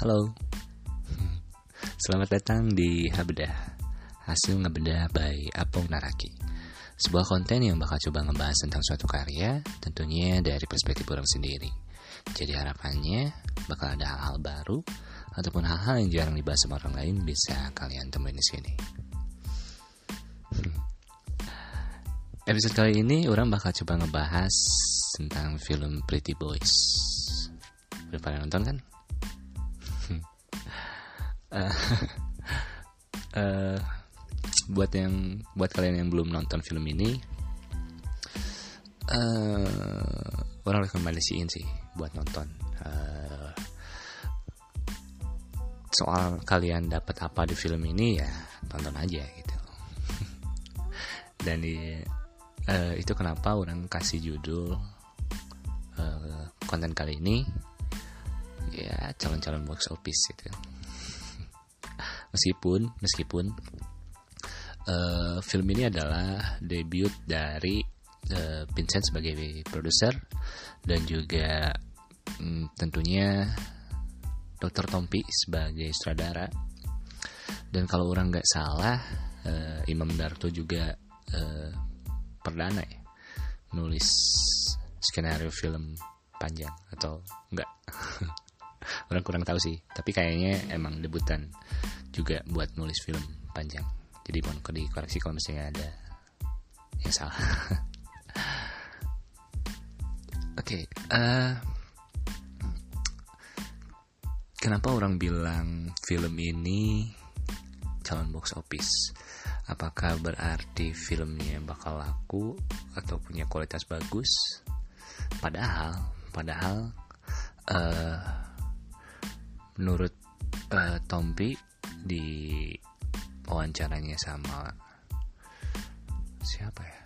Halo. Selamat datang di Habedah Hasil ngebedah by Apong Naraki. Sebuah konten yang bakal coba ngebahas tentang suatu karya Tentunya dari perspektif orang sendiri. Jadi harapannya bakal ada hal-hal baru Ataupun hal-hal yang jarang dibahas sama orang lain Bisa kalian temuin di sini. Episode kali ini orang bakal coba ngebahas tentang film Pretty Boys. Udah pada nonton kan? Uh, buat yang buat kalian yang belum nonton film ini uh, orang rekomendasiin sih buat nonton. Uh, soal kalian dapat apa di film ini ya tonton aja gitu. Dan di, uh, itu kenapa orang kasih judul uh, konten kali ini ya calon-calon box office gitu meskipun meskipun uh, film ini adalah debut dari uh, Vincent sebagai produser dan juga um, tentunya Dr. Tompi sebagai sutradara dan kalau orang nggak salah uh, Imam Darto juga uh, perdana ya nulis skenario film panjang atau enggak orang kurang tahu sih tapi kayaknya emang debutan juga buat nulis film panjang. Jadi mohon dikoreksi kalau misalnya ada yang salah. Oke okay, uh, eh, kenapa orang bilang film ini calon box office? Apakah berarti filmnya bakal laku atau punya kualitas bagus? Padahal padahal uh, menurut uh, Tompi di wawancaranya sama siapa ya?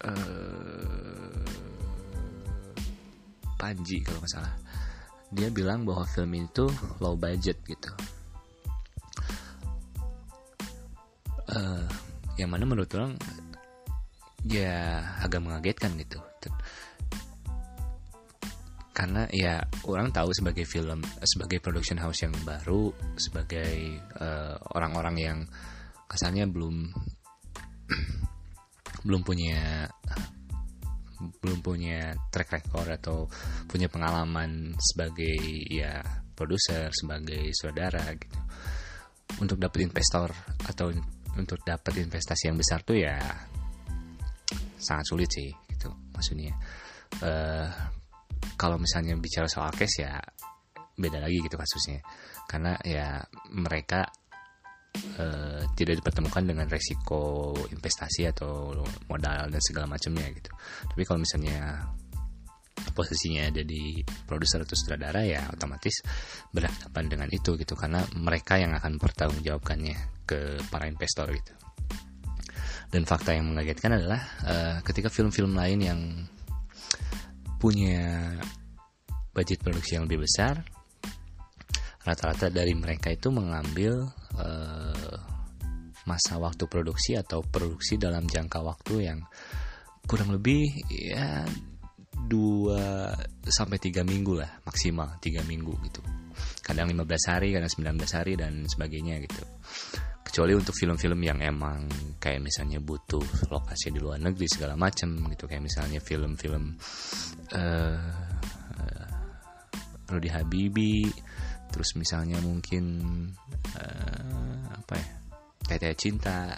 Uh, Panji kalau nggak salah. Dia bilang bahwa film itu low budget gitu. Uh, yang mana menurut orang ya agak mengagetkan gitu karena ya orang tahu sebagai film sebagai production house yang baru sebagai eh, orang-orang uh, yang kesannya belum belum punya belum punya track record atau punya pengalaman sebagai ya produser sebagai saudara gitu. Untuk dapat investor atau untuk dapat investasi yang besar tuh ya sangat sulit sih gitu maksudnya. Uh, kalau misalnya bicara soal cash ya beda lagi gitu kasusnya. Karena ya mereka uh, tidak dipertemukan dengan resiko investasi atau modal dan segala macamnya gitu. Tapi kalau misalnya posisinya ada di produser atau sutradara ya otomatis berhadapan dengan itu gitu. Karena mereka yang akan bertanggungjawabkannya ke para investor gitu. Dan fakta yang mengagetkan adalah uh, ketika film-film lain yang punya budget produksi yang lebih besar rata-rata dari mereka itu mengambil uh, masa waktu produksi atau produksi dalam jangka waktu yang kurang lebih ya 2 sampai 3 minggu lah maksimal 3 minggu gitu. Kadang 15 hari kadang 19 hari dan sebagainya gitu kecuali untuk film-film yang emang kayak misalnya butuh lokasi di luar negeri segala macam gitu. Kayak misalnya film-film uh, Rudy Habibi terus misalnya mungkin uh, apa ya Tete Cinta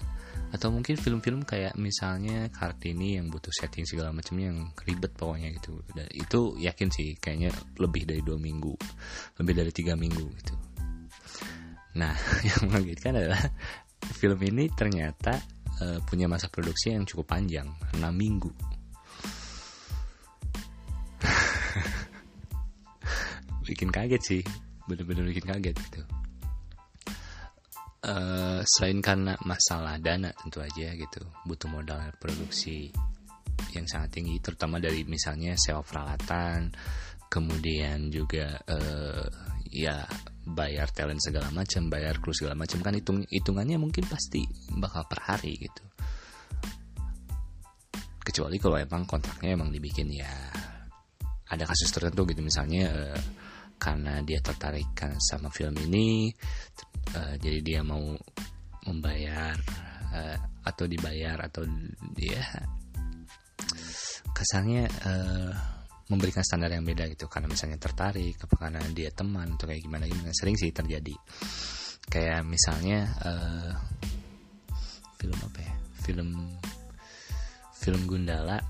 atau mungkin film-film kayak misalnya Kartini yang butuh setting segala macamnya yang ribet pokoknya gitu. Dan itu yakin sih kayaknya lebih dari dua minggu lebih dari tiga minggu gitu Nah, yang mengagetkan adalah film ini ternyata uh, punya masa produksi yang cukup panjang, 6 minggu. bikin kaget sih, bener-bener bikin kaget gitu. Uh, selain karena masalah dana tentu aja gitu, butuh modal produksi yang sangat tinggi, terutama dari misalnya sewa peralatan, kemudian juga uh, ya bayar talent segala macam, bayar kru segala macam kan hitung hitungannya mungkin pasti bakal per hari gitu. Kecuali kalau emang kontraknya emang dibikin ya ada kasus tertentu gitu misalnya uh, karena dia tertarik sama film ini uh, jadi dia mau membayar uh, atau dibayar atau dia kesannya uh, memberikan standar yang beda gitu. Karena misalnya tertarik apa karena dia teman atau kayak gimana gimana. Sering sih terjadi. Kayak misalnya uh, film apa ya? Film film Gundala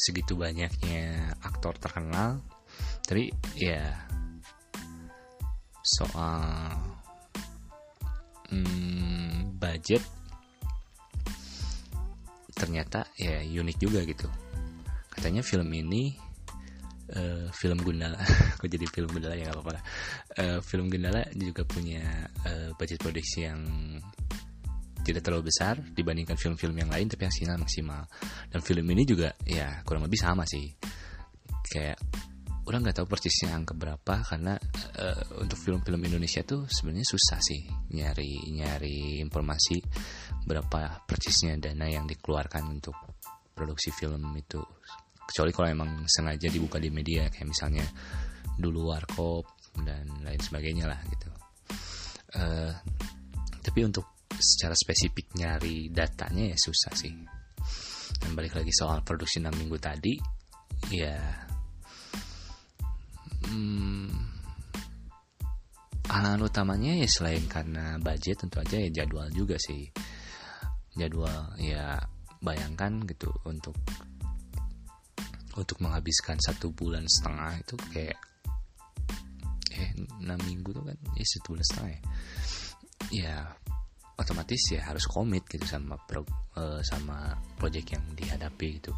segitu banyaknya aktor terkenal. Tapi ya soal hmm, budget ternyata ya unik juga gitu. Katanya film ini uh, film Gundala. Kok jadi film Gundala ya? Nggak apa-apa uh, film Gundala juga punya uh, budget produksi yang tidak terlalu besar dibandingkan film-film yang lain tapi hasilnya maksimal dan film ini juga ya kurang lebih sama sih. Kayak orang nggak tahu persisnya angka berapa karena uh, untuk film-film Indonesia tuh sebenarnya susah sih nyari nyari informasi berapa persisnya dana yang dikeluarkan untuk produksi film itu kecuali kalau emang sengaja dibuka di media kayak misalnya dulu warkop dan lain sebagainya lah gitu. Uh, tapi untuk secara spesifik nyari datanya ya susah sih. Dan balik lagi soal produksi 6 minggu tadi ya hmm, halangan utamanya ya selain karena budget tentu aja ya jadwal juga sih. Jadwal ya bayangkan gitu untuk untuk menghabiskan satu bulan setengah itu kayak eh enam minggu tuh kan? Ya satu bulan setengah ya. Ya otomatis ya harus komit gitu sama pro, uh, sama project yang dihadapi gitu.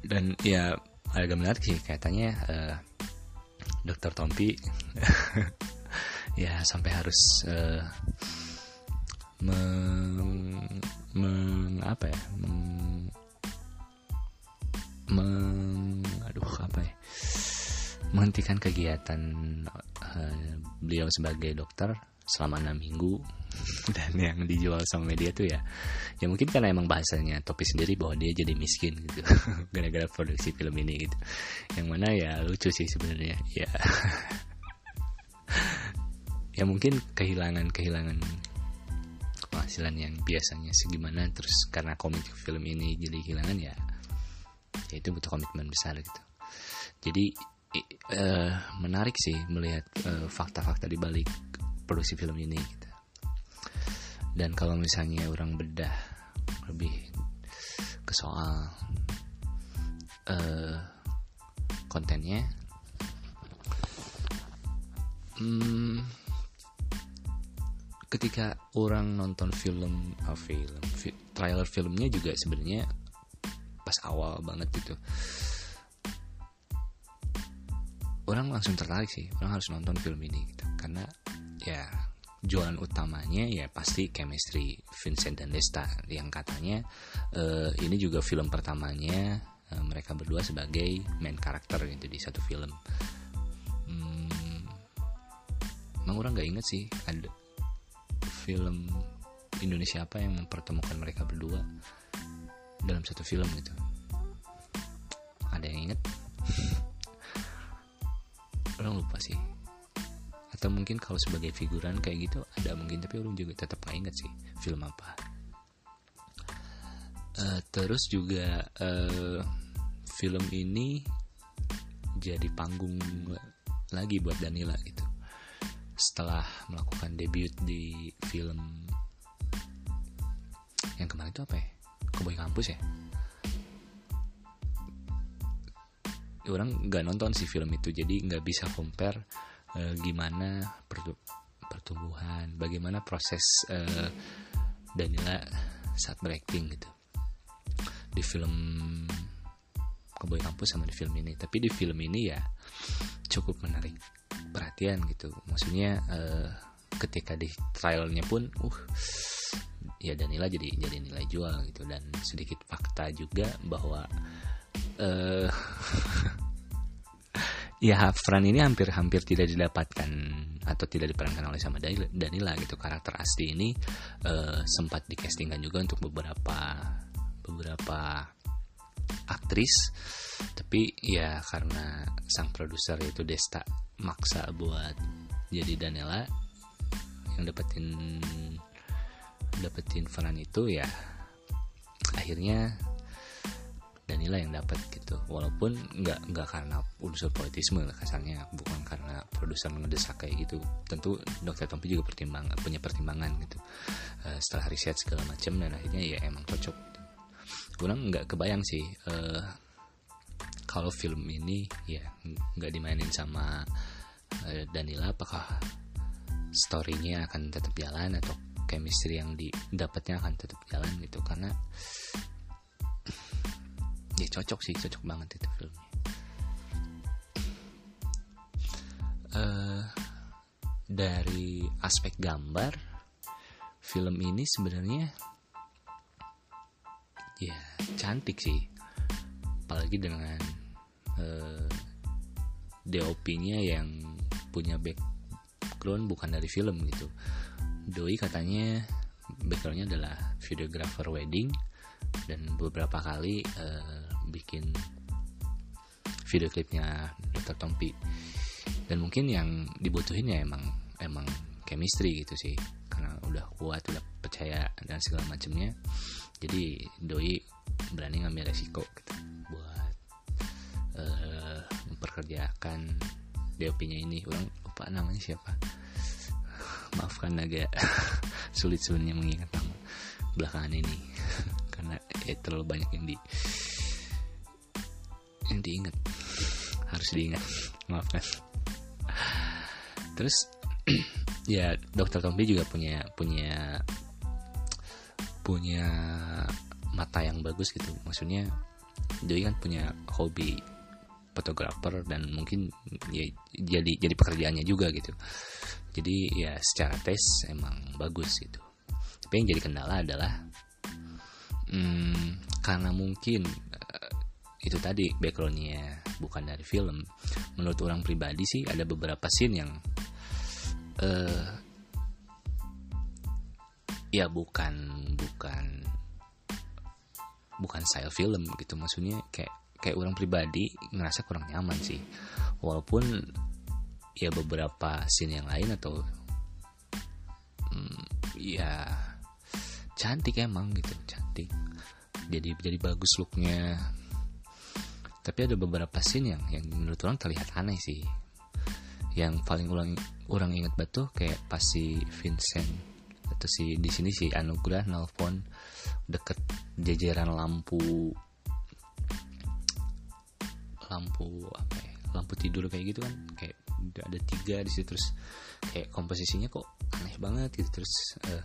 Dan ya agak menarik sih katanya uh, dokter Tompi. Ya sampai harus uh, meng, meng apa ya meng aduh apa ya? Menghentikan kegiatan uh, beliau sebagai dokter selama enam minggu. Dan yang dijual sama media tuh ya ya mungkin karena emang bahasanya Topi sendiri bahwa dia jadi miskin gitu. Gara-gara produksi film ini gitu. Yang mana ya lucu sih sebenarnya ya. Ya mungkin kehilangan kehilangan penghasilan yang biasanya segimana terus karena komik film ini jadi kehilangan ya ya itu butuh komitmen besar gitu jadi uh, menarik sih melihat uh, fakta-fakta di balik produksi film ini gitu. dan kalau misalnya orang bedah lebih ke soal uh, kontennya hmm, ketika orang nonton film uh, film fi, trailer filmnya juga sebenarnya pas awal banget gitu. Orang langsung tertarik sih orang harus nonton film ini gitu. Karena ya jualan utamanya ya pasti chemistry Vincent dan Desta. Yang katanya uh, ini juga film pertamanya uh, mereka berdua sebagai main karakter gitu di satu film. Hmm, emang orang nggak inget sih ada film Indonesia apa yang mempertemukan mereka berdua dalam satu film gitu. Ada yang inget? orang lupa sih atau mungkin kalau sebagai figuran kayak gitu ada mungkin tapi orang juga tetap gak inget sih film apa uh, terus juga uh, film ini jadi panggung lagi buat Danila gitu setelah melakukan debut di film yang kemarin itu apa ya Keboy Kampus ya orang nggak nonton sih film itu jadi nggak bisa compare uh, gimana pertumbuhan, bagaimana proses uh, Danila saat berakting gitu di film Keboy Kampus sama di film ini. Tapi di film ini ya cukup menarik perhatian gitu. Maksudnya uh, ketika di trialnya pun, uh ya Danila jadi jadi nilai jual gitu. Dan sedikit fakta juga bahwa uh, ya Fran ini hampir-hampir tidak didapatkan atau tidak diperankan oleh sama Danila gitu. Karakter asli ini uh, sempat dicastingkan juga untuk beberapa beberapa aktris. Tapi ya karena sang produser itu Desta maksa buat jadi Danela yang dapetin dapetin peran itu ya akhirnya Danila yang dapat gitu. Walaupun nggak nggak karena unsur politisme kasarnya bukan karena produser ngedesak kayak gitu. Tentu dokter Tompi juga pertimbang punya pertimbangan gitu. Uh, setelah riset segala macam dan akhirnya ya emang cocok gitu. kurang nggak kebayang sih uh, kalau film ini ya nggak dimainin sama uh, Danila apakah storynya akan tetap jalan atau chemistry yang didapatnya akan tetap jalan gitu. Karena ya cocok sih cocok banget itu filmnya. Uh, dari aspek gambar film ini sebenarnya ya cantik sih. Apalagi dengan uh, eh, DOP-nya yang punya background bukan dari film gitu. Doi katanya backgroundnya adalah videographer wedding dan beberapa kali uh, bikin video klipnya Dr. Tompi. Dan mungkin yang dibutuhin ya emang emang chemistry gitu sih. Karena udah kuat udah percaya dan segala macamnya. Jadi doi berani ngambil resiko gitu buat uh, memperkerjakan DOP-nya ini. Orang lupa namanya siapa? Maafkan agak sulit sebenarnya mengingat nama belakangan ini karena ya terlalu banyak yang di yang diingat. Harus diingat. Maafkan. Terus ya dokter Tombi juga punya punya punya mata yang bagus gitu. Maksudnya dia kan punya hobi fotografer dan mungkin ya jadi jadi pekerjaannya juga gitu. Jadi ya secara tes emang bagus gitu. Tapi yang jadi kendala adalah hmm, karena mungkin itu tadi backgroundnya bukan dari film menurut orang pribadi sih ada beberapa scene yang uh, ya bukan bukan bukan style film gitu. Maksudnya kayak kayak orang pribadi ngerasa kurang nyaman sih. Walaupun ya beberapa scene yang lain atau hmm, ya cantik emang gitu cantik. Jadi jadi bagus looknya. Tapi ada beberapa scene yang yang menurut orang terlihat aneh sih. Yang paling ulang orang ingat batu kayak pas si Vincent atau si di sini si Anugrah nelfon deket jajaran lampu lampu apa ya lampu tidur kayak gitu kan kayak ada tiga di situ terus kayak komposisinya kok aneh banget gitu terus uh,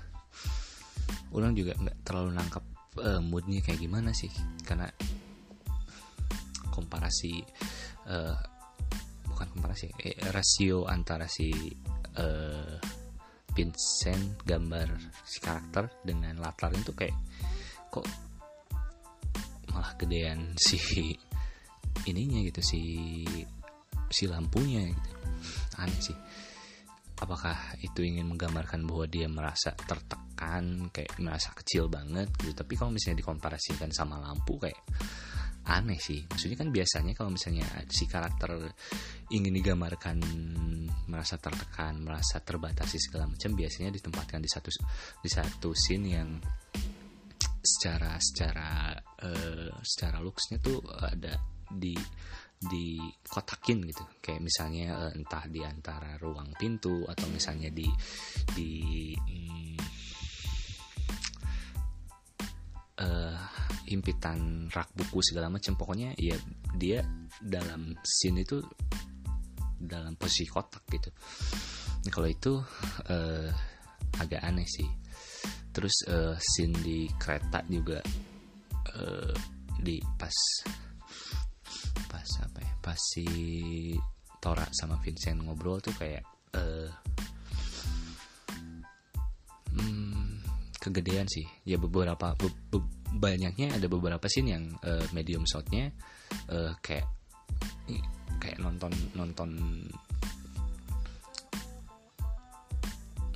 orang juga nggak terlalu nangkap uh, moodnya kayak gimana sih karena komparasi uh, bukan komparasi eh, rasio antara si uh, Vincent gambar si karakter dengan latar itu kayak kok malah gedean si ininya gitu si si lampunya gitu. Aneh sih. Apakah itu ingin menggambarkan bahwa dia merasa tertekan kayak merasa kecil banget gitu? Tapi kalau misalnya dikomparasikan sama lampu kayak aneh sih. Maksudnya kan biasanya kalau misalnya si karakter ingin digambarkan merasa tertekan merasa terbatasi segala macam biasanya ditempatkan di satu di satu scene yang secara secara uh, secara looksnya tuh ada di di kotakin gitu. Kayak misalnya uh, entah di antara ruang pintu atau misalnya di di hmm, uh, impitan rak buku segala macam. Pokoknya ya dia dalam scene itu dalam posisi kotak gitu. Nah, kalau itu uh, agak aneh sih. Terus uh, scene di kereta juga uh, di pas pas apa ya pas si Tora sama Vincent ngobrol tuh kayak uh, hmm, kegedean sih. Ya beberapa be, be, banyaknya ada beberapa scene yang uh, medium shotnya uh, kayak kayak nonton nonton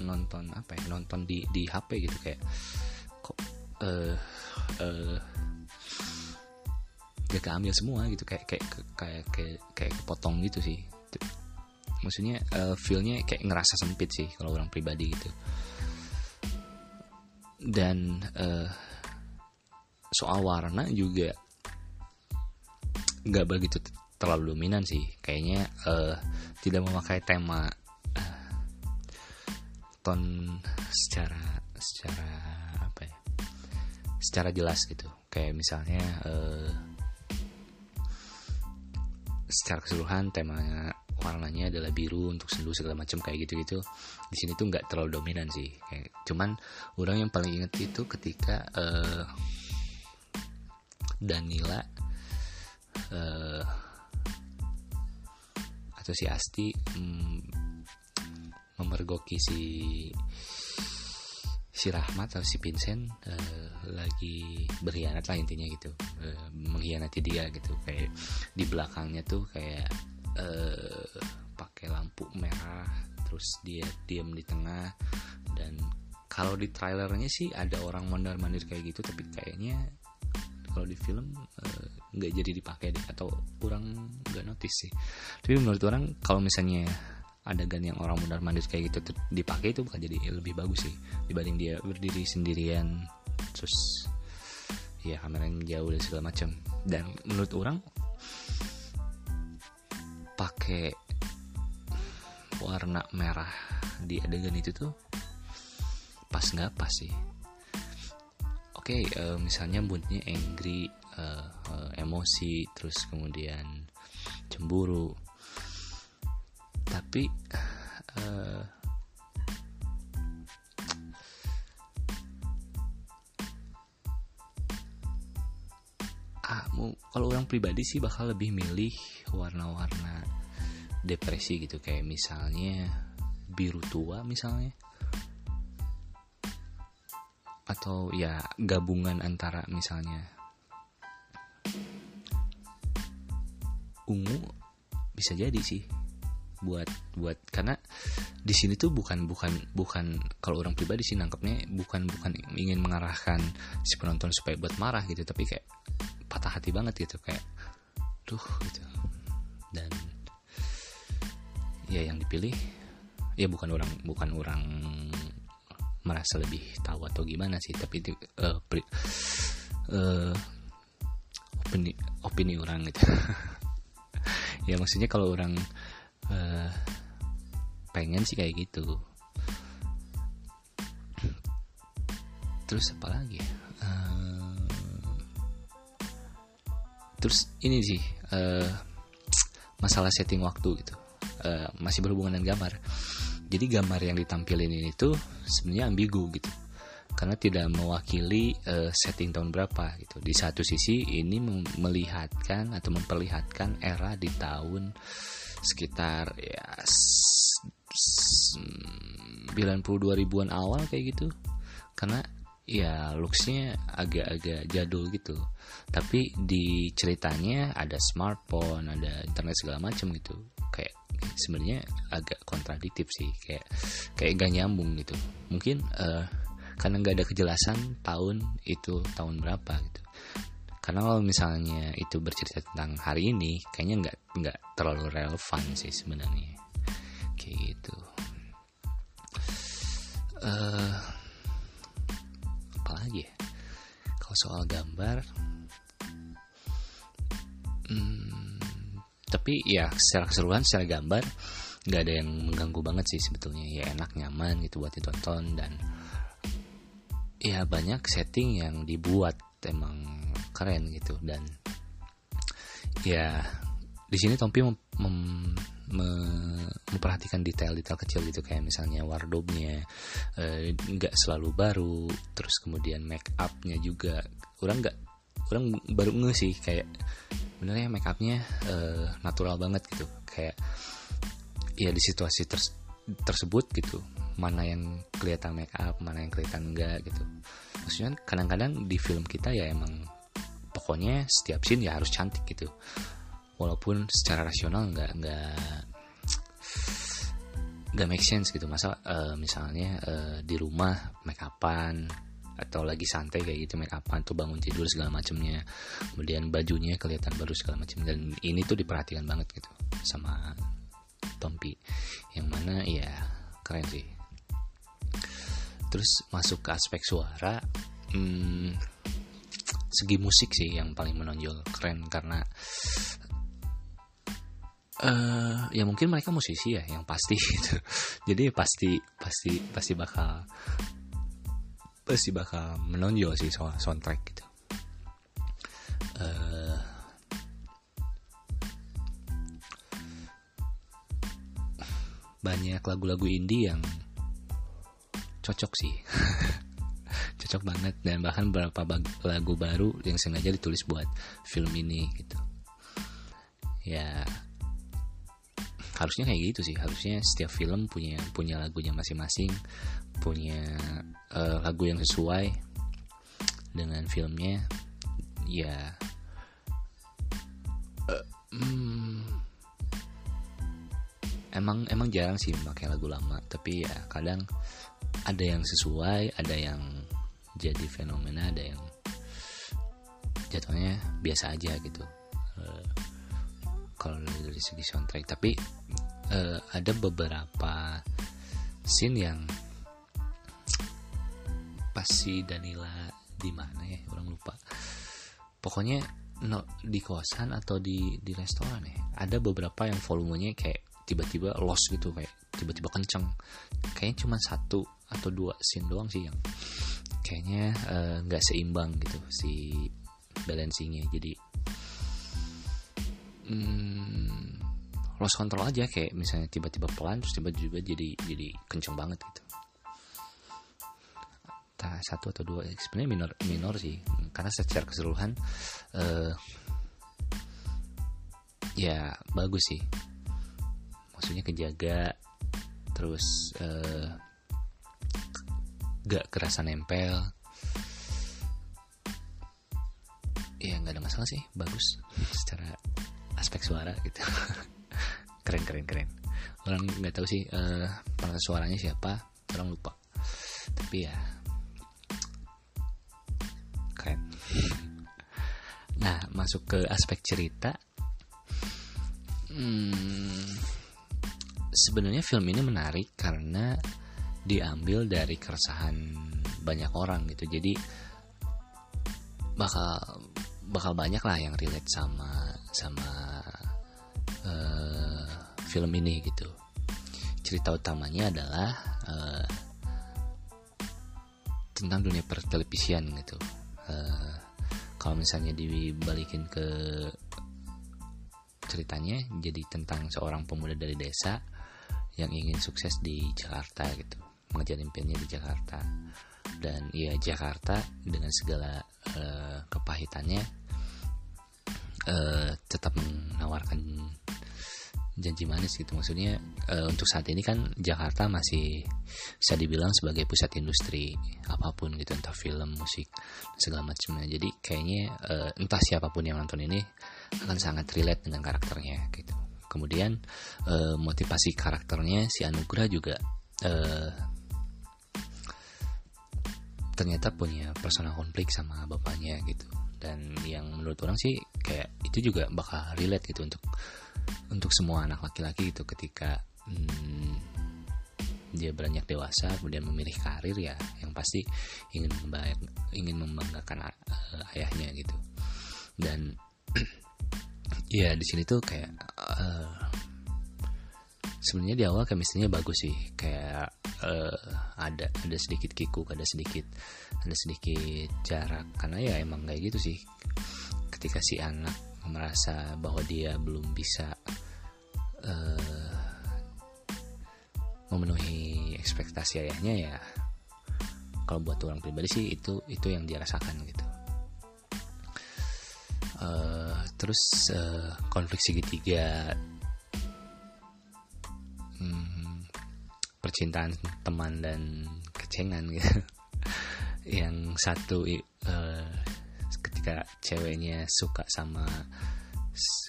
nonton apa ya nonton di di HP gitu kayak kok uh, uh, gak keambil semua gitu kayak kayak kayak kayak kayak kepotong gitu sih. Maksudnya uh, feelnya kayak ngerasa sempit sih kalau orang pribadi gitu. Dan uh, soal warna juga nggak begitu terlalu dominan sih. Kayaknya uh, tidak memakai tema uh, ton secara secara apa ya? Secara jelas gitu. Kayak misalnya uh, secara keseluruhan temanya warnanya adalah biru untuk sendu segala macam kayak gitu-gitu. Di sini tuh nggak terlalu dominan sih kayak, cuman orang yang paling inget itu ketika uh, Danila uh, atau si Asti mm, memergoki si si Rahmat atau si Vincent uh, lagi berkhianat lah intinya gitu. Uh, mengkhianati dia gitu. Kayak di belakangnya tuh kayak uh, pakai lampu merah terus dia diam di tengah. Dan kalau di trailernya sih ada orang mondar mandir kayak gitu tapi kayaknya kalau di film nggak uh, jadi dipakai deh. Atau kurang nggak notice sih. Tapi menurut orang kalau misalnya adegan yang orang mondar mandir kayak gitu dipakai itu bukan jadi lebih bagus sih dibanding dia berdiri sendirian terus ya kameranya jauh dan segala macam. Dan menurut orang pakai warna merah di adegan itu tuh pas nggak pas sih. Oke okay, uh, eh, misalnya moodnya angry uh, uh, emosi terus kemudian cemburu tapi uh, ah kalau orang pribadi sih bakal lebih milih warna-warna depresi gitu. Kayak misalnya biru tua misalnya. Atau ya gabungan antara misalnya ungu bisa jadi sih buat buat karena di sini tuh bukan bukan bukan kalau orang pribadi sih nangkepnya bukan bukan ingin mengarahkan si penonton supaya buat marah gitu tapi kayak patah hati banget gitu kayak tuh gitu. Dan ya yang dipilih ya bukan orang bukan orang merasa lebih tahu atau gimana sih tapi itu uh, pri, uh, opini opini orang gitu. Ya maksudnya kalau orang uh, pengen sih kayak gitu. Terus apa lagi uh, terus ini sih uh, masalah setting waktu gitu. Uh, masih berhubungan dengan gambar. Jadi gambar yang ditampilin ini tuh sebenarnya ambigu gitu. Karena tidak mewakili uh, setting tahun berapa gitu. Di satu sisi ini melihatkan atau memperlihatkan era di tahun sekitar ya 92 ribuan awal kayak gitu. Karena ya looksnya agak-agak jadul gitu. Tapi di ceritanya ada smartphone ada internet segala macam gitu. Kayak sebenarnya agak kontradiktif sih. Kayak kayak gak nyambung gitu. Mungkin uh, karena nggak ada kejelasan tahun itu tahun berapa gitu karena kalau misalnya itu bercerita tentang hari ini kayaknya nggak nggak terlalu relevan sih sebenarnya. Kayak gitu uh, apalagi ya? Kalau soal gambar hmm, tapi ya secara keseluruhan secara gambar nggak ada yang mengganggu banget sih sebetulnya. Ya enak nyaman gitu buat ditonton dan ya banyak setting yang dibuat emang keren gitu. Dan ya di sini Tompi mem, mem, me, memperhatikan detail-detail kecil gitu. Kayak misalnya wardrobe-nya eh, nggak eh, selalu baru terus kemudian make up-nya juga. Orang nggak orang baru nge sih kayak sebenarnya make upnya uh, natural banget gitu. Kayak ya di situasi ter tersebut gitu. Mana yang kelihatan make up mana yang kelihatan enggak gitu. Maksudnya kadang-kadang di film kita ya emang pokoknya setiap scene ya harus cantik gitu. Walaupun secara rasional nggak nggak nggak make sense gitu. Masa uh, misalnya uh, di rumah make upan atau lagi santai kayak gitu make upan tuh bangun tidur segala macamnya kemudian bajunya kelihatan baru segala macam dan ini tuh diperhatikan banget gitu sama Tompi. Yang mana ya keren sih. Terus masuk ke aspek suara hmm, segi musik sih yang paling menonjol keren karena uh, ya mungkin mereka musisi ya yang pasti gitu. Jadi pasti pasti pasti bakal pasti bakal menonjol sih soal soundtrack gitu. Uh, banyak lagu-lagu indie yang cocok sih cocok banget dan bahkan beberapa lagu baru yang sengaja ditulis buat film ini gitu. Ya harusnya kayak gitu sih. Harusnya setiap film punya punya lagunya masing-masing punya uh, lagu yang sesuai dengan filmnya. Ya uh, emang emang jarang sih pakai lagu lama. Tapi ya kadang ada yang sesuai ada yang jadi fenomena ada yang jatuhnya biasa aja gitu. Uh, kalau dari segi soundtrack. Tapi uh, ada beberapa scene yang pas si Danila di mana ya? Orang lupa. Pokoknya no, di kosan atau di di restoran ya ada beberapa yang volumenya kayak tiba-tiba lost gitu kayak tiba-tiba kenceng. Kayaknya cuma satu atau dua scene doang sih yang kayaknya eh, nggak uh, seimbang gitu si balancingnya. Jadi hmm, lost control aja. Kayak misalnya tiba-tiba pelan terus tiba-tiba jadi jadi kenceng banget gitu. Entah satu atau dua sebenarnya minor minor sih. Karena secara keseluruhan uh, ya bagus sih. Maksudnya kejaga terus uh, gak kerasa nempel. Ya nggak ada masalah sih. Bagus. Secara aspek suara gitu. Keren keren keren. Orang nggak tahu sih uh, suaranya siapa. Orang lupa. Tapi ya keren. Nah masuk ke aspek cerita. Hmm, sebenarnya film ini menarik karena diambil dari keresahan banyak orang gitu. Jadi bakal bakal banyak lah yang relate sama sama uh, film ini gitu. Cerita utamanya adalah uh, tentang dunia pertelevisian gitu. Uh, kalau misalnya dibalikin ke ceritanya jadi tentang seorang pemuda dari desa yang ingin sukses di Jakarta gitu mengejar impiannya di Jakarta. Dan ya Jakarta dengan segala uh, kepahitannya uh, tetap menawarkan janji manis gitu. Maksudnya uh, untuk saat ini kan Jakarta masih bisa dibilang sebagai pusat industri apa pun gitu entah film musik segala macamnya. Jadi kayaknya uh, entah siapa pun yang nonton ini akan sangat relate dengan karakternya gitu. Kemudian uh, motivasi karakternya si Anugrah juga uh, ternyata punya personal konflik sama bapaknya gitu. Dan yang menurut orang sih kayak itu juga bakal relate gitu untuk untuk semua anak laki-laki gitu. Ketika hmm, dia beranjak dewasa kemudian memilih karir ya yang pasti ingin membayar, ingin membanggakan uh, ayahnya gitu. Dan ya di sini tuh kayak uh, sebenarnya di awal chemistry bagus sih. Kayak uh, ada ada sedikit kikuk ada sedikit ada sedikit jarak. Karena ya emang kayak gitu sih. Ketika si anak merasa bahwa dia belum bisa uh, memenuhi ekspektasi ayahnya ya kalau buat orang pribadi sih itu itu yang dia rasakan gitu. Uh, terus uh, konflik segitiga percintaan teman dan kecengan gitu. Yang satu uh, ketika ceweknya suka sama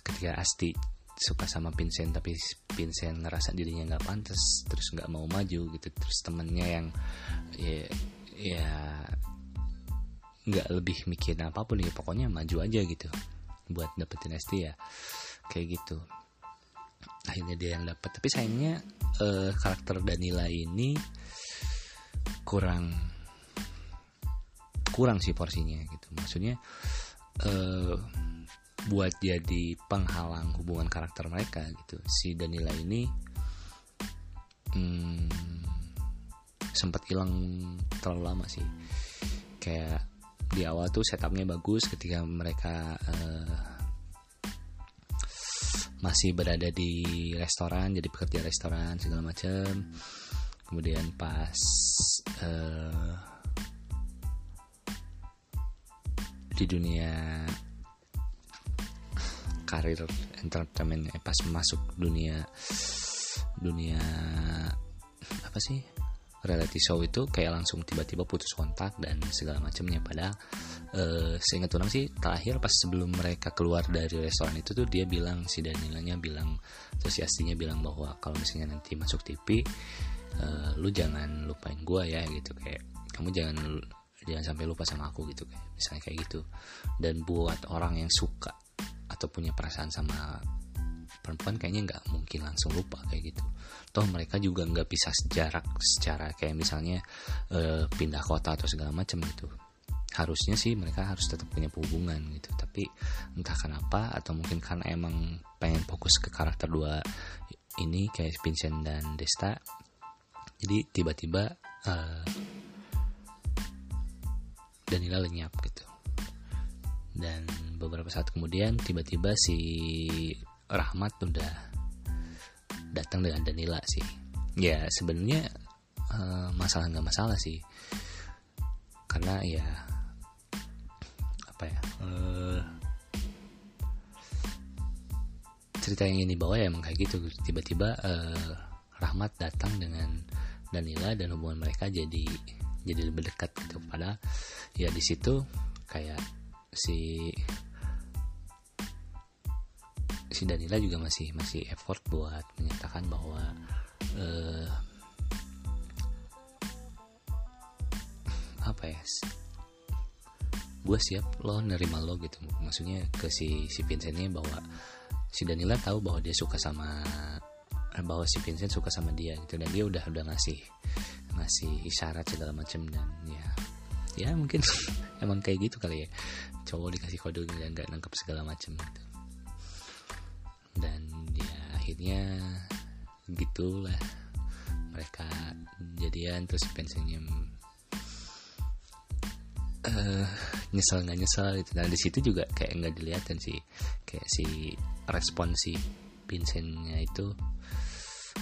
ketika Asti suka sama Vincent tapi Vincent ngerasa dirinya nggak pantas terus nggak mau maju gitu terus temennya yang ya, ya nggak lebih mikirin apa pun ya pokoknya maju aja gitu buat dapetin ST ya. Kayak gitu akhirnya dia yang dapat tapi sayangnya uh, karakter Danila ini kurang kurang sih porsinya gitu. Maksudnya uh, buat jadi penghalang hubungan karakter mereka gitu. Si Danila ini hmm, sempat hilang terlalu lama sih. Kayak di awal tuh setupnya bagus ketika mereka uh, masih berada di restoran jadi pekerja restoran segala macam kemudian pas uh, di dunia karir entertainment eh, pas masuk dunia dunia apa sih reality show itu kayak langsung tiba-tiba putus kontak dan segala macamnya. Padahal uh, seingat orang sih terakhir pas sebelum mereka keluar dari restoran itu tuh dia bilang si Danilanya bilang Astinya bilang bahwa kalau misalnya nanti masuk TV uh, eh, lu jangan lupain gua ya gitu. Kayak kamu jangan jangan sampai lupa sama aku gitu. Kayak misalnya kayak gitu. Dan buat orang yang suka atau punya perasaan sama perempuan kayaknya nggak mungkin langsung lupa kayak gitu. Toh mereka juga nggak bisa sejarak secara kayak misalnya uh, pindah kota atau segala macam gitu. Harusnya sih mereka harus tetap punya hubungan gitu. Tapi entah kenapa atau mungkin karena emang pengen fokus ke karakter dua ini kayak Vincent dan Desta jadi tiba-tiba uh, Danila lenyap gitu. Dan beberapa saat kemudian tiba-tiba si Rahmat udah datang dengan Danila sih. Ya sebenarnya uh, masalah nggak masalah sih. Karena ya apa ya uh, cerita yang ini bawa ya emang kayak gitu. Tiba-tiba uh, Rahmat datang dengan Danila dan hubungan mereka jadi jadi lebih dekat gitu. Pada ya di situ kayak si si Danila juga masih masih effort buat menyatakan bahwa uh, apa ya gue siap lo nerima lo gitu. Maksudnya ke si si Vincentnya bahwa si Danila tahu bahwa dia suka sama bahwa si Vincent suka sama dia gitu. Dan dia udah udah ngasih ngasih isyarat segala macam dan ya ya mungkin emang kayak gitu kali ya. Cowok dikasih kode dan nggak nangkep segala macam gitu gitulah. Mereka jadian terus Vincentnya uh, nyesel nggak nyesel gitu. Dan di situ juga kayak nggak dilihatin sih. Kayak si respon si Vincentnya itu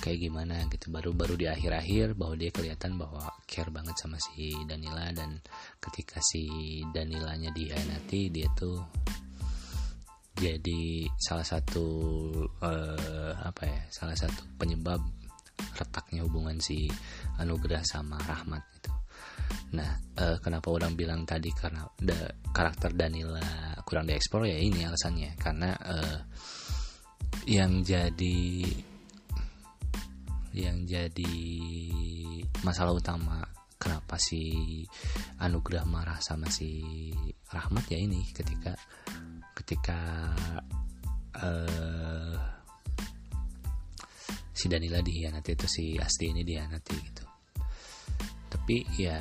kayak gimana gitu. Baru-baru di akhir-akhir bahwa dia kelihatan bahwa care banget sama si Danila. Dan ketika si Danilanya dihianati dia tuh jadi salah satu uh, apa ya salah satu penyebab retaknya hubungan si Anugerah sama Rahmat itu Nah, uh, kenapa orang bilang tadi karena da, karakter Danila kurang dieksplor ya ini alasannya. Karena uh, yang jadi yang jadi masalah utama kenapa si Anugerah marah sama si Rahmat ya ini ketika ketika uh, si Danila dihianati itu si Asti ini dihianati gitu. Tapi ya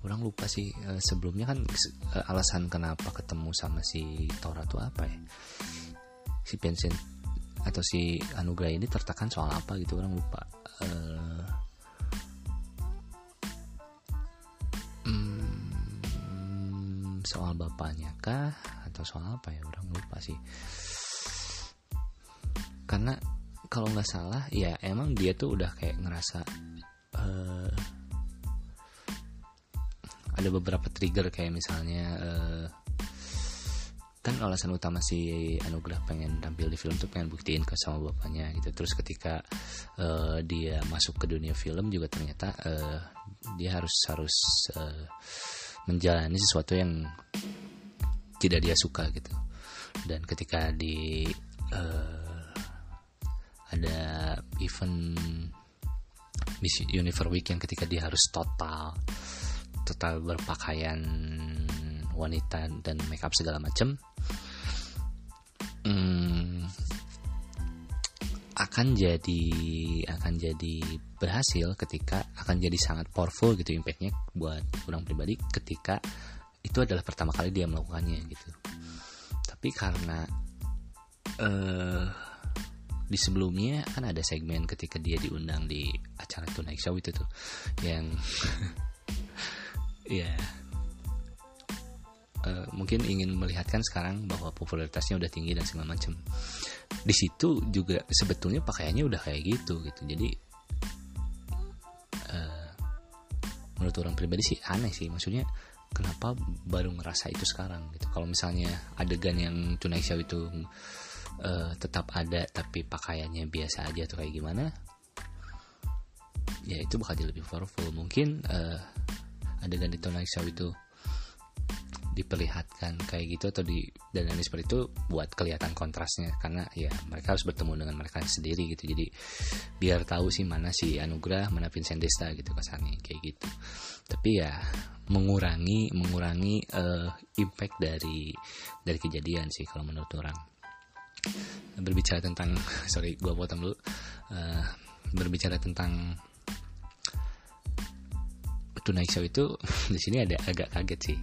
orang lupa sih uh, sebelumnya kan uh, alasan kenapa ketemu sama si Tora tuh apa ya? Si Vincent atau si Anugerah ini tertekan soal apa gitu orang lupa. Uh, soal bapaknya kah? Atau soal apa ya? Orang lupa sih. Karena kalau nggak salah ya emang dia tuh udah kayak ngerasa uh, ada beberapa trigger kayak misalnya uh, kan alasan utama si Anugerah pengen tampil di film tuh pengen buktiin ke sama bapaknya gitu. Terus ketika uh, dia masuk ke dunia film juga ternyata uh, dia harus harus uh, menjalani sesuatu yang tidak dia suka gitu. Dan ketika di uh, ada event Miss Universe Weekend ketika dia harus total total berpakaian wanita dan makeup segala macam hmm, akan jadi akan jadi berhasil ketika akan jadi sangat powerful gitu impactnya buat orang pribadi ketika itu adalah pertama kali dia melakukannya gitu. Tapi karena uh, di sebelumnya kan ada segmen ketika dia diundang di acara Tonight Show itu tuh yang ya uh, mungkin ingin melihatkan sekarang bahwa popularitasnya udah tinggi dan segala macam di situ juga sebetulnya pakaiannya udah kayak gitu gitu. Jadi uh, menurut orang pribadi sih aneh sih. Maksudnya kenapa baru ngerasa itu sekarang gitu? Kalau misalnya adegan yang tunai show itu uh, tetap ada tapi pakaiannya biasa aja atau kayak gimana ya itu bakal jadi lebih powerful. Mungkin uh, adegan di tunai show itu diperlihatkan kayak gitu atau di dan lain seperti itu buat kelihatan kontrasnya. Karena ya mereka harus bertemu dengan mereka sendiri gitu. Jadi biar tahu sih mana si Anugrah mana Vincent Desta gitu kesannya kayak gitu. Tapi ya mengurangi mengurangi uh, impact dari dari kejadian sih kalau menurut orang. Berbicara tentang sorry gua potong dulu. Uh, berbicara tentang Tonight Show itu di sini ada agak kaget sih.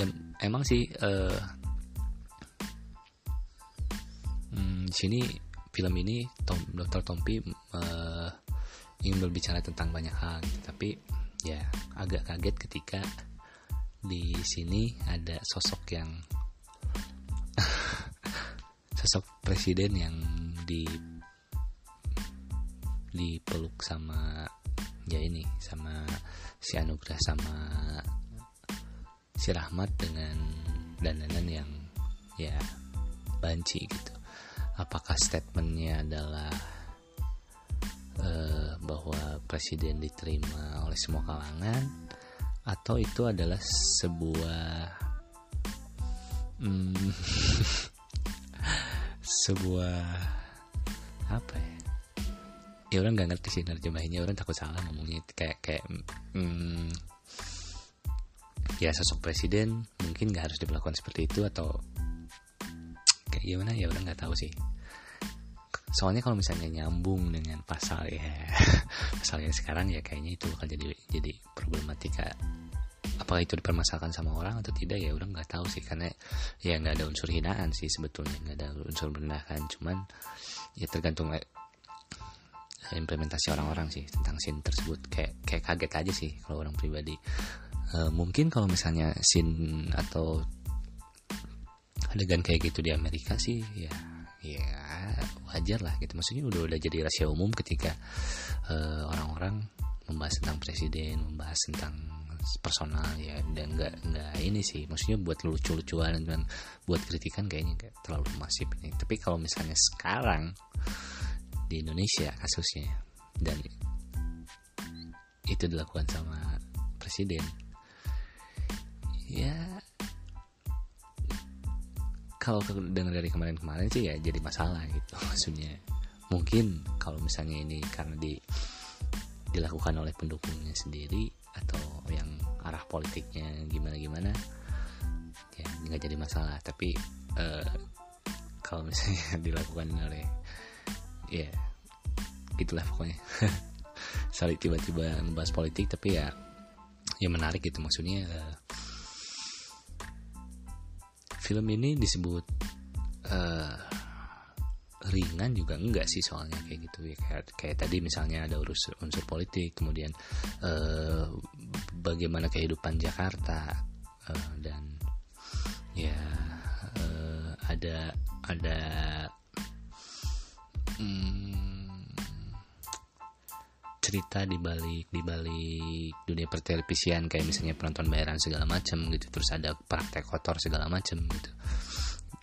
Ya emang sih uh, hmm, di sini film ini Tom, Dr. Tompi uh, ingin berbicara tentang banyak hal, gitu. tapi ya agak kaget ketika di sini ada sosok yang sosok presiden yang di dipeluk sama ya ini sama si Anugrah sama si Rahmat dengan dandanan yang ya banci gitu. Apakah statementnya adalah uh, bahwa presiden diterima oleh semua kalangan atau itu adalah sebuah hmm, sebuah apa ya ya orang nggak ngerti sih nerjemahinnya. Orang takut salah ngomongnya. Kayak kayak hmm, ya sosok presiden mungkin nggak harus diperlakukan seperti itu atau kayak gimana? Ya orang nggak tahu sih. Soalnya kalau misalnya nyambung dengan pasal ya pasalnya sekarang ya kayaknya itu akan jadi jadi problematika. Apakah itu dipermasalahkan sama orang atau tidak ya orang nggak tahu sih. Karena ya nggak ada unsur hinaan sih sebetulnya. Nggak ada unsur merendahkan cuman ya tergantung implementasi orang-orang sih tentang scene tersebut. Kayak kayak kaget aja sih kalau orang pribadi. E, mungkin kalau misalnya scene atau adegan kayak gitu di Amerika sih ya ya wajar lah gitu. Maksudnya udah udah jadi rahasia umum ketika orang orang-orang membahas tentang presiden membahas tentang personal ya. Dan nggak nggak ini sih. Maksudnya buat lucu-lucuan dan buat kritikan kayaknya kayak terlalu masif ini. Tapi kalau misalnya sekarang di Indonesia kasusnya dan itu dilakukan sama presiden. Ya kalau dengar dari kemarin-kemarin sih ya jadi masalah gitu maksudnya. Mungkin kalau misalnya ini karena di dilakukan oleh pendukungnya sendiri atau yang arah politiknya gimana gimana ya nggak jadi masalah. Tapi uh, kalau misalnya dilakukan oleh ya gitulah pokoknya. Saling tiba-tiba ngebahas politik tapi ya ya menarik gitu. Maksudnya uh, film ini disebut uh, ringan juga enggak sih soalnya kayak gitu ya. Kayak kayak tadi misalnya ada urus unsur politik kemudian uh, bagaimana kehidupan Jakarta uh, dan ya uh, ada ada hmm, cerita di balik di balik dunia pertelevisian kayak misalnya penonton bayaran segala macam gitu terus ada praktek kotor segala macam gitu.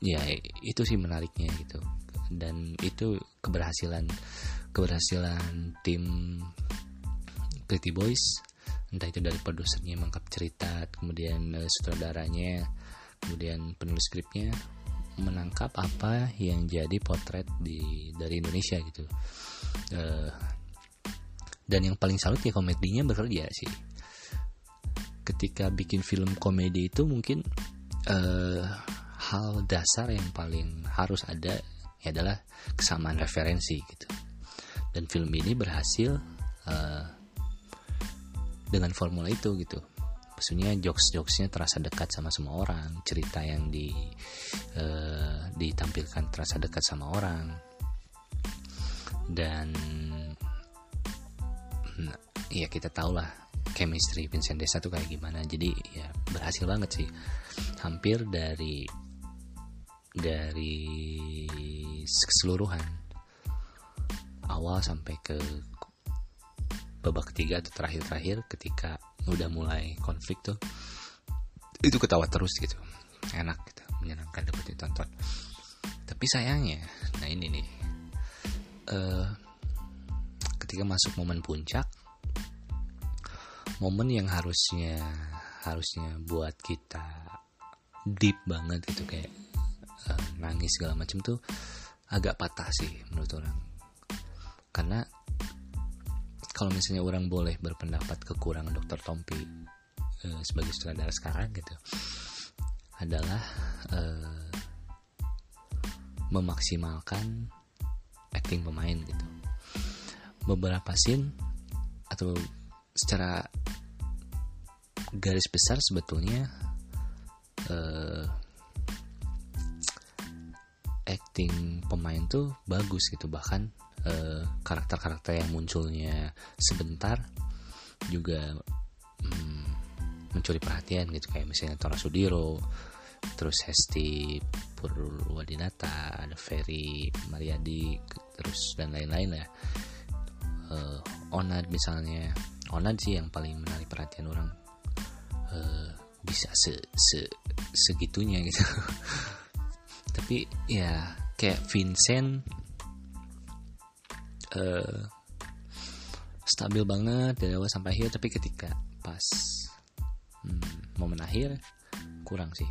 Ya itu sih menariknya gitu. Dan itu keberhasilan keberhasilan tim Pretty Boys. Entah itu dari produsernya mangkap cerita kemudian uh, sutradaranya kemudian penulis skripnya menangkap apa yang jadi potret di dari Indonesia gitu. Uh, dan yang paling salut ya komedinya bekerja sih. Ketika bikin film komedi itu mungkin uh, hal dasar yang paling harus ada adalah kesamaan referensi gitu. Dan film ini berhasil uh, dengan formula itu gitu maksudnya jokes jokesnya terasa dekat sama semua orang. Cerita yang di uh, ditampilkan terasa dekat sama orang. Dan nah, ya kita tahu lah chemistry Vincent Desa tuh kayak gimana. Jadi ya berhasil banget sih. Hampir dari dari keseluruhan. Awal sampai ke babak ketiga atau terakhir-terakhir ketika udah mulai konflik tuh itu ketawa terus gitu. Enak gitu menyenangkan dapat ditonton. Tapi sayangnya nah ini nih uh, ketika masuk momen puncak momen yang harusnya harusnya buat kita deep banget gitu kayak uh, nangis segala macam tuh agak patah sih menurut orang. Karena kalau misalnya orang boleh berpendapat kekurangan dokter Tompi uh, sebagai sutradara sekarang gitu adalah uh, memaksimalkan acting pemain gitu. Beberapa scene atau secara garis besar sebetulnya uh, acting pemain tuh bagus gitu bahkan karakter karakter-karakter yang munculnya sebentar juga um, mencuri perhatian gitu. Kayak misalnya Tora Sudiro terus Hesti Purwadinata ada Ferry Mariadi terus dan lain-lain lah. Uh, Onad misalnya Onad sih yang paling menarik perhatian orang uh, bisa se, se segitunya gitu. Tapi ya kayak Vincent uh, stabil banget dari awal sampai akhir tapi ketika pas hmm, momen akhir kurang sih.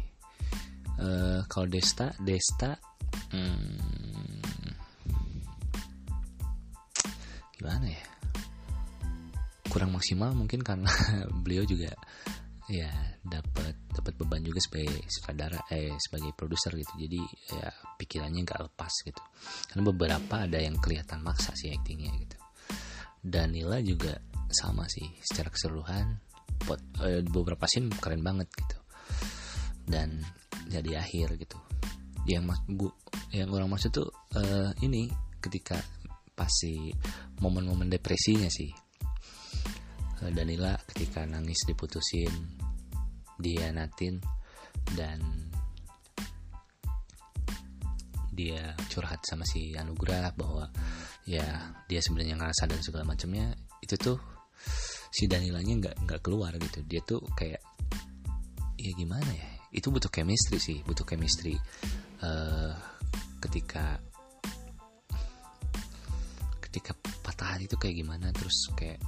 Uh, kalau Desta Desta hmm, gimana ya? Kurang maksimal mungkin karena beliau juga ya dapat dapat beban juga sebagai sutradara eh sebagai produser gitu. Jadi ya pikirannya nggak lepas gitu. Karena beberapa ada yang kelihatan maksa sih aktingnya gitu. Danila juga sama sih secara keseluruhan pot, eh, beberapa scene keren banget gitu. Dan jadi akhir gitu. Yang mas bu yang orang maksud tuh eh, ini ketika pasti momen-momen depresinya sih Danila ketika nangis diputusin dianatin dan dia curhat sama si Anugrah bahwa ya dia sebenarnya ngerasa dan segala macamnya. Itu tuh si Danilanya nggak nggak keluar gitu. Dia tuh kayak ya gimana ya? Itu butuh chemistry sih butuh chemistry uh, ketika ketika patah hati itu kayak gimana terus kayak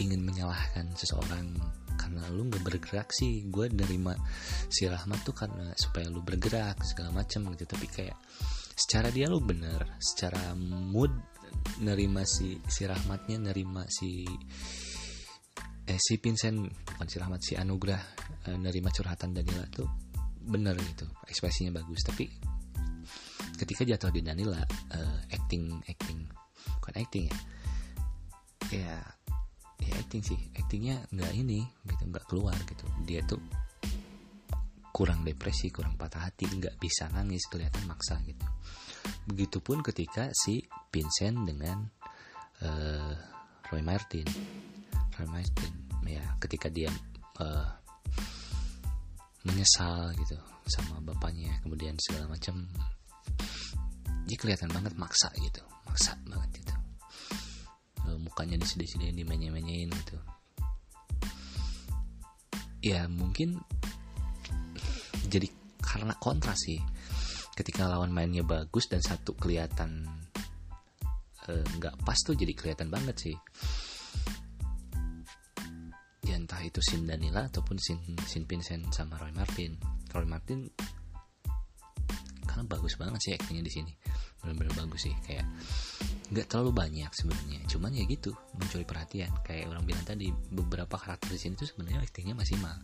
ingin menyalahkan seseorang karena lu nggak bergerak sih. Gue nerima si Rahmat tuh karena supaya lu bergerak segala macam gitu. Tapi kayak secara dia lu bener secara mood nerima si si Rahmatnya nerima si eh si Vincent bukan si Rahmat si Anugrah eh, nerima curhatan Danila tuh bener gitu ekspresinya bagus. Tapi ketika jatuh di Danila uh, acting acting bukan acting ya ya ya acting sih. Actingnya nggak ini gitu nggak keluar gitu. Dia tuh kurang depresi kurang patah hati nggak bisa nangis kelihatan maksa gitu. Begitupun ketika si Vincent dengan uh, Roy Martin. Roy Martin ya ketika dia uh, menyesal gitu sama bapaknya kemudian segala macam dia kelihatan banget maksa gitu. Maksa banget gitu mukanya disedih-sedihin dimenye-menyein gitu. Ya mungkin jadi karena kontras sih. Ketika lawan mainnya bagus dan satu kelihatan eh, nggak uh, pas tuh jadi kelihatan banget sih. Ya entah itu Sin Danila ataupun Sin Sin Vincent sama Roy Martin. Roy Martin karena bagus banget sih aktingnya di sini. Benar-benar bagus sih kayak nggak terlalu banyak sebenarnya. Cuman ya gitu mencuri perhatian. Kayak orang bilang tadi beberapa karakter di sini tuh sebenarnya aktingnya masih mal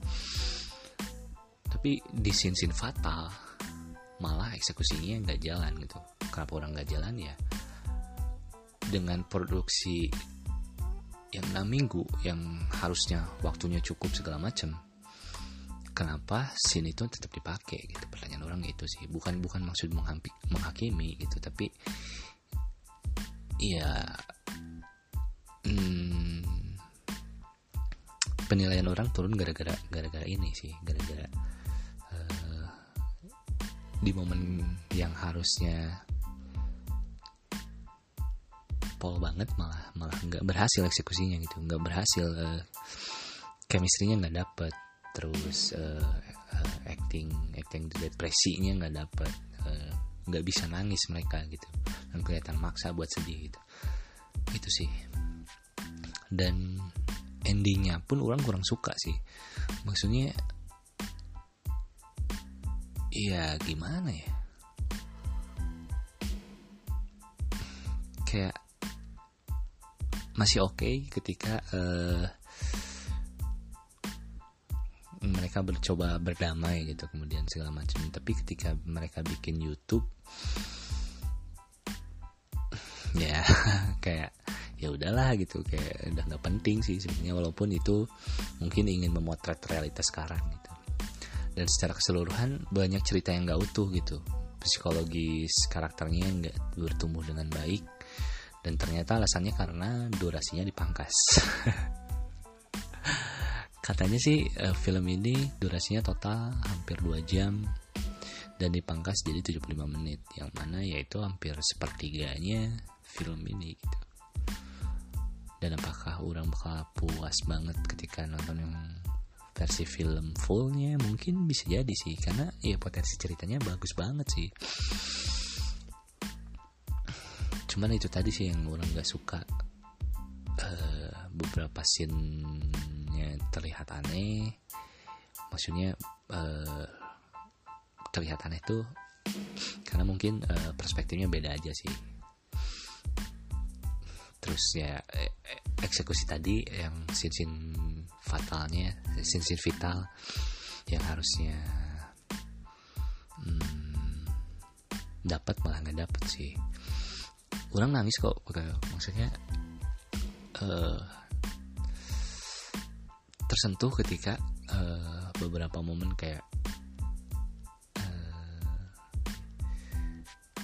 tapi di scene scene fatal malah eksekusinya nggak jalan gitu. Kenapa orang nggak jalan ya? Dengan produksi yang enam minggu yang harusnya waktunya cukup segala macam kenapa scene itu tetap dipakai gitu? Pertanyaan orang itu sih. Bukan bukan maksud menghakimi gitu tapi Iya. Hmm, penilaian orang turun gara-gara gara-gara ini sih, gara-gara uh, di momen yang harusnya pol banget malah malah nggak berhasil eksekusinya gitu, nggak berhasil uh, chemistry-nya nggak dapet, terus uh, uh, acting acting depresinya nggak dapet, nggak uh, bisa nangis mereka gitu. Dan kelihatan maksa buat sedih gitu. Itu sih. Dan endingnya pun orang kurang suka sih. Maksudnya ya gimana ya? Kayak masih oke okay ketika uh, mereka bercoba berdamai gitu kemudian segala macam. Tapi ketika mereka bikin YouTube ya kayak ya udahlah gitu kayak udah nggak penting sih sebenarnya walaupun itu mungkin ingin memotret realitas sekarang gitu. Dan secara keseluruhan banyak cerita yang nggak utuh gitu. Psikologis karakternya nggak bertumbuh dengan baik dan ternyata alasannya karena durasinya dipangkas katanya sih eh, film ini durasinya total hampir 2 jam dan dipangkas jadi 75 menit yang mana yaitu hampir sepertiganya film ini gitu. Dan apakah orang bakal puas banget ketika nonton yang versi film fullnya? Mungkin bisa jadi sih karena ya potensi ceritanya bagus banget sih. Cuman itu tadi sih yang orang gak suka beberapa scene-nya terlihat aneh. Maksudnya uh, terlihat aneh tuh karena mungkin uh, perspektifnya beda aja sih. Terus ya e, e, eksekusi tadi yang sin-sin fatalnya sin-sin vital yang harusnya hmm, dapat malah nggak dapat sih. Orang nangis kok maksudnya uh, tersentuh ketika uh, beberapa momen kayak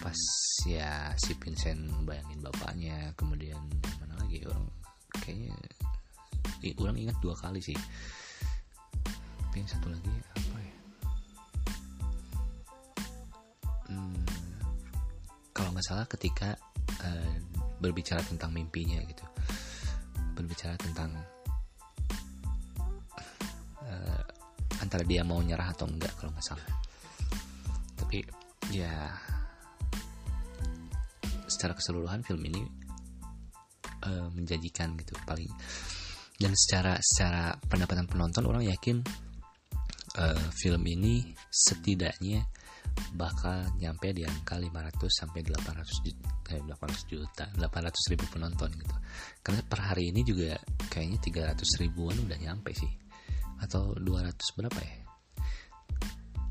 pas ya si Vincent bayangin bapaknya kemudian mana lagi orang kayaknya eh, orang ingat dua kali sih. Tapi yang satu lagi apa ya? Hmm, kalau nggak salah ketika uh, berbicara tentang mimpinya gitu. Berbicara tentang antara dia mau nyerah atau enggak kalau nggak salah. Tapi ya secara keseluruhan film ini uh, menjanjikan gitu paling. Dan secara secara pendapatan penonton orang yakin uh, film ini setidaknya bakal nyampe di angka 500 sampai 800 juta, eh, 800 juta 800 ribu penonton gitu. Karena per hari ini juga kayaknya 300 ribuan udah nyampe sih atau 200 berapa ya?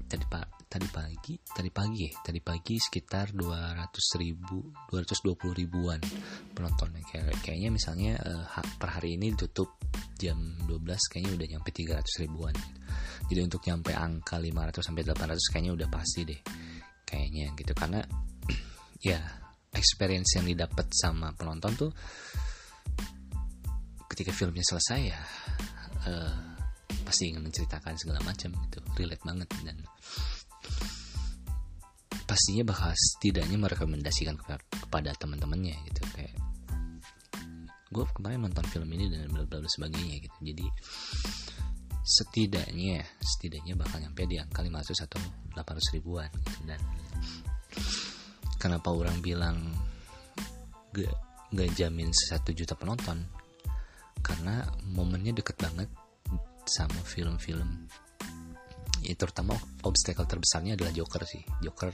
Tadi pak tadi pagi tadi pagi ya? Tadi pagi sekitar 200 ribu 220 ribuan penontonnya. Kayak kayaknya misalnya uh, per hari ini ditutup jam 12 kayaknya udah nyampe 300 ribuan. Jadi untuk nyampe angka 500 sampai 800 kayaknya udah pasti deh. Kayaknya gitu. Karena ya experience yang didapat sama penonton tuh ketika filmnya selesai ya uh, pasti ingin menceritakan segala macam gitu. Relate banget dan pastinya bakal setidaknya merekomendasikan kepada teman-temannya gitu. Kayak gue kemarin nonton film ini dan bla bla sebagainya gitu. Jadi setidaknya setidaknya bakal nyampe di angka 500 atau 800 ribuan gitu. dan kenapa orang bilang gak, gak jamin satu juta penonton? Karena momennya deket banget sama film-film. Ya terutama obstacle terbesarnya adalah Joker sih. Joker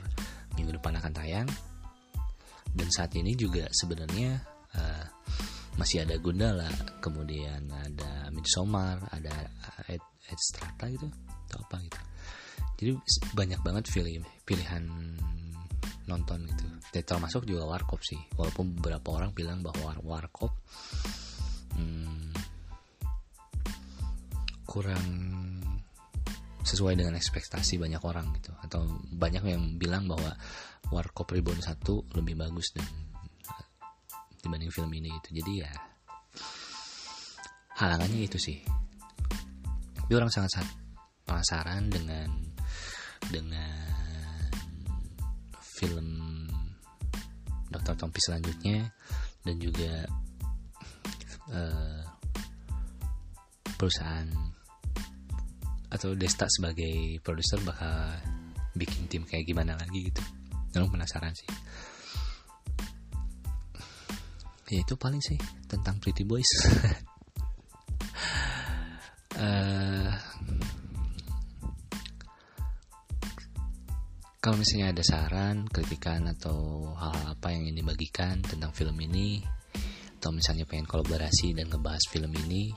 minggu depan akan tayang. Dan saat ini juga sebenarnya uh, masih ada Gundala kemudian ada Midsommar ada Ed, Ed Strata gitu atau apa gitu. Jadi banyak banget pilih pilihan nonton gitu. Dan termasuk juga Warkop sih. Walaupun beberapa orang bilang bahwa Warkop hmm, kurang sesuai dengan ekspektasi banyak orang gitu atau banyak yang bilang bahwa Warkop Reborn 1 lebih bagus dan dibanding film ini gitu jadi ya halangannya itu sih tapi orang sangat sangat penasaran dengan dengan film Dr. Tompi selanjutnya dan juga uh, perusahaan atau Desta sebagai produser bakal bikin tim kayak gimana lagi gitu. Dan penasaran sih. Ya itu paling sih tentang Pretty Boys. Uh, kalau misalnya ada saran, kritikan atau hal-hal apa yang ingin dibagikan tentang film ini atau misalnya pengen kolaborasi dan ngebahas film ini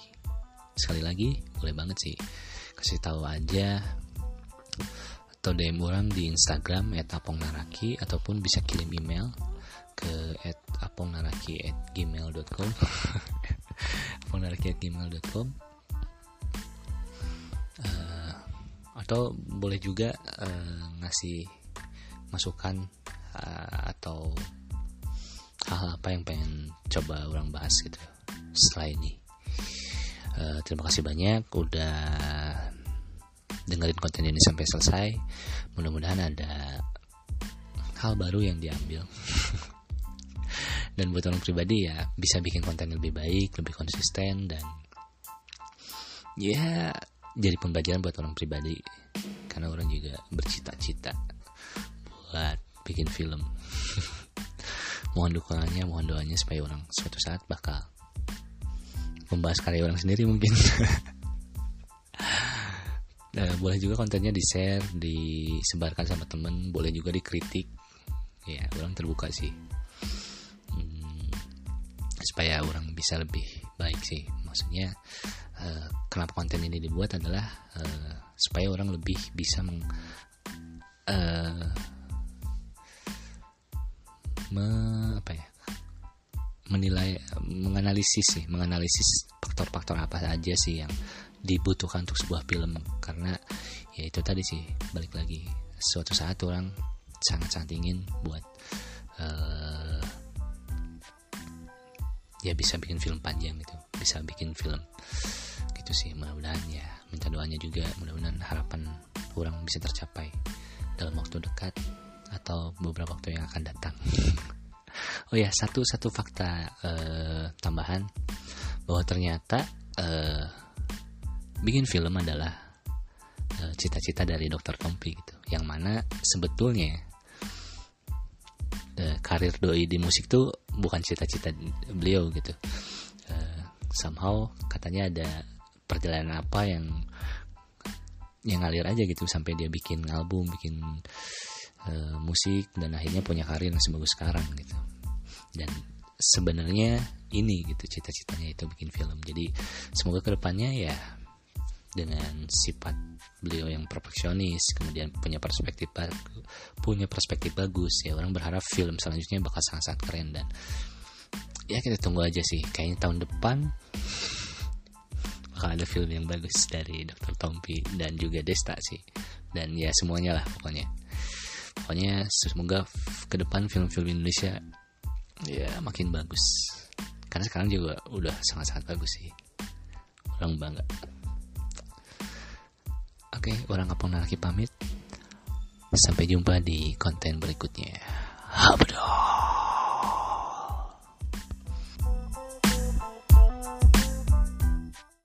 sekali lagi boleh banget sih kasih tahu aja. Atau DM orang di Instagram @apongnaraki ataupun bisa kirim email ke @apongnaraki@gmail.com apongnaraki@gmail.com uh, eh, atau boleh juga uh, ngasih masukan uh, atau hal apa yang pengen coba orang bahas gitu setelah ini. Uh, terima kasih banyak udah dengerin konten ini sampai selesai. Mudah-mudahan ada hal baru yang diambil. Dan buat orang pribadi ya bisa bikin konten lebih baik lebih konsisten dan ya jadi pembelajaran buat orang pribadi. Karena orang juga bercita-cita buat bikin film. Mohon dukungannya mohon doanya supaya orang suatu saat bakal membahas karya orang sendiri mungkin Nah, boleh juga kontennya di share, disebarkan sama temen, boleh juga dikritik. Ya, orang terbuka sih. Hmm, supaya orang bisa lebih baik sih. Maksudnya, uh, kenapa konten ini dibuat adalah uh, supaya orang lebih bisa meng, uh, me, apa ya, menilai, menganalisis sih, menganalisis faktor-faktor apa saja sih yang dibutuhkan untuk sebuah film. Karena ya itu tadi sih balik lagi. Suatu saat orang sangat-sangat ingin buat uh, ya bisa bikin film panjang gitu. Bisa bikin film gitu sih. Mudah-mudahan ya minta doanya juga. Mudah-mudahan harapan orang bisa tercapai dalam waktu dekat atau beberapa waktu yang akan datang. Oh ya satu satu fakta uh, tambahan. Bahwa ternyata uh, bikin film adalah uh, cita-cita dari Dr. Tompi gitu. Yang mana sebetulnya uh, karir doi di musik tuh bukan cita-cita beliau gitu. Uh, somehow katanya ada perjalanan apa yang yang ngalir aja gitu sampai dia bikin album bikin uh, musik dan akhirnya punya karir yang sebagus sekarang gitu. Dan sebenarnya ini gitu cita-citanya itu bikin film. Jadi semoga ke depannya ya dengan sifat beliau yang perfeksionis kemudian punya perspektif punya perspektif bagus ya orang berharap film selanjutnya bakal sangat-sangat keren dan ya kita tunggu aja sih kayaknya tahun depan bakal ada film yang bagus dari Dr. Tompi dan juga Desta sih. Dan ya semuanya lah pokoknya. Pokoknya semoga ke depan film-film Indonesia ya makin bagus. Karena sekarang juga udah sangat-sangat bagus sih. Orang bangga Oke, orang kampung naraki pamit. Sampai jumpa di konten berikutnya. Habdo.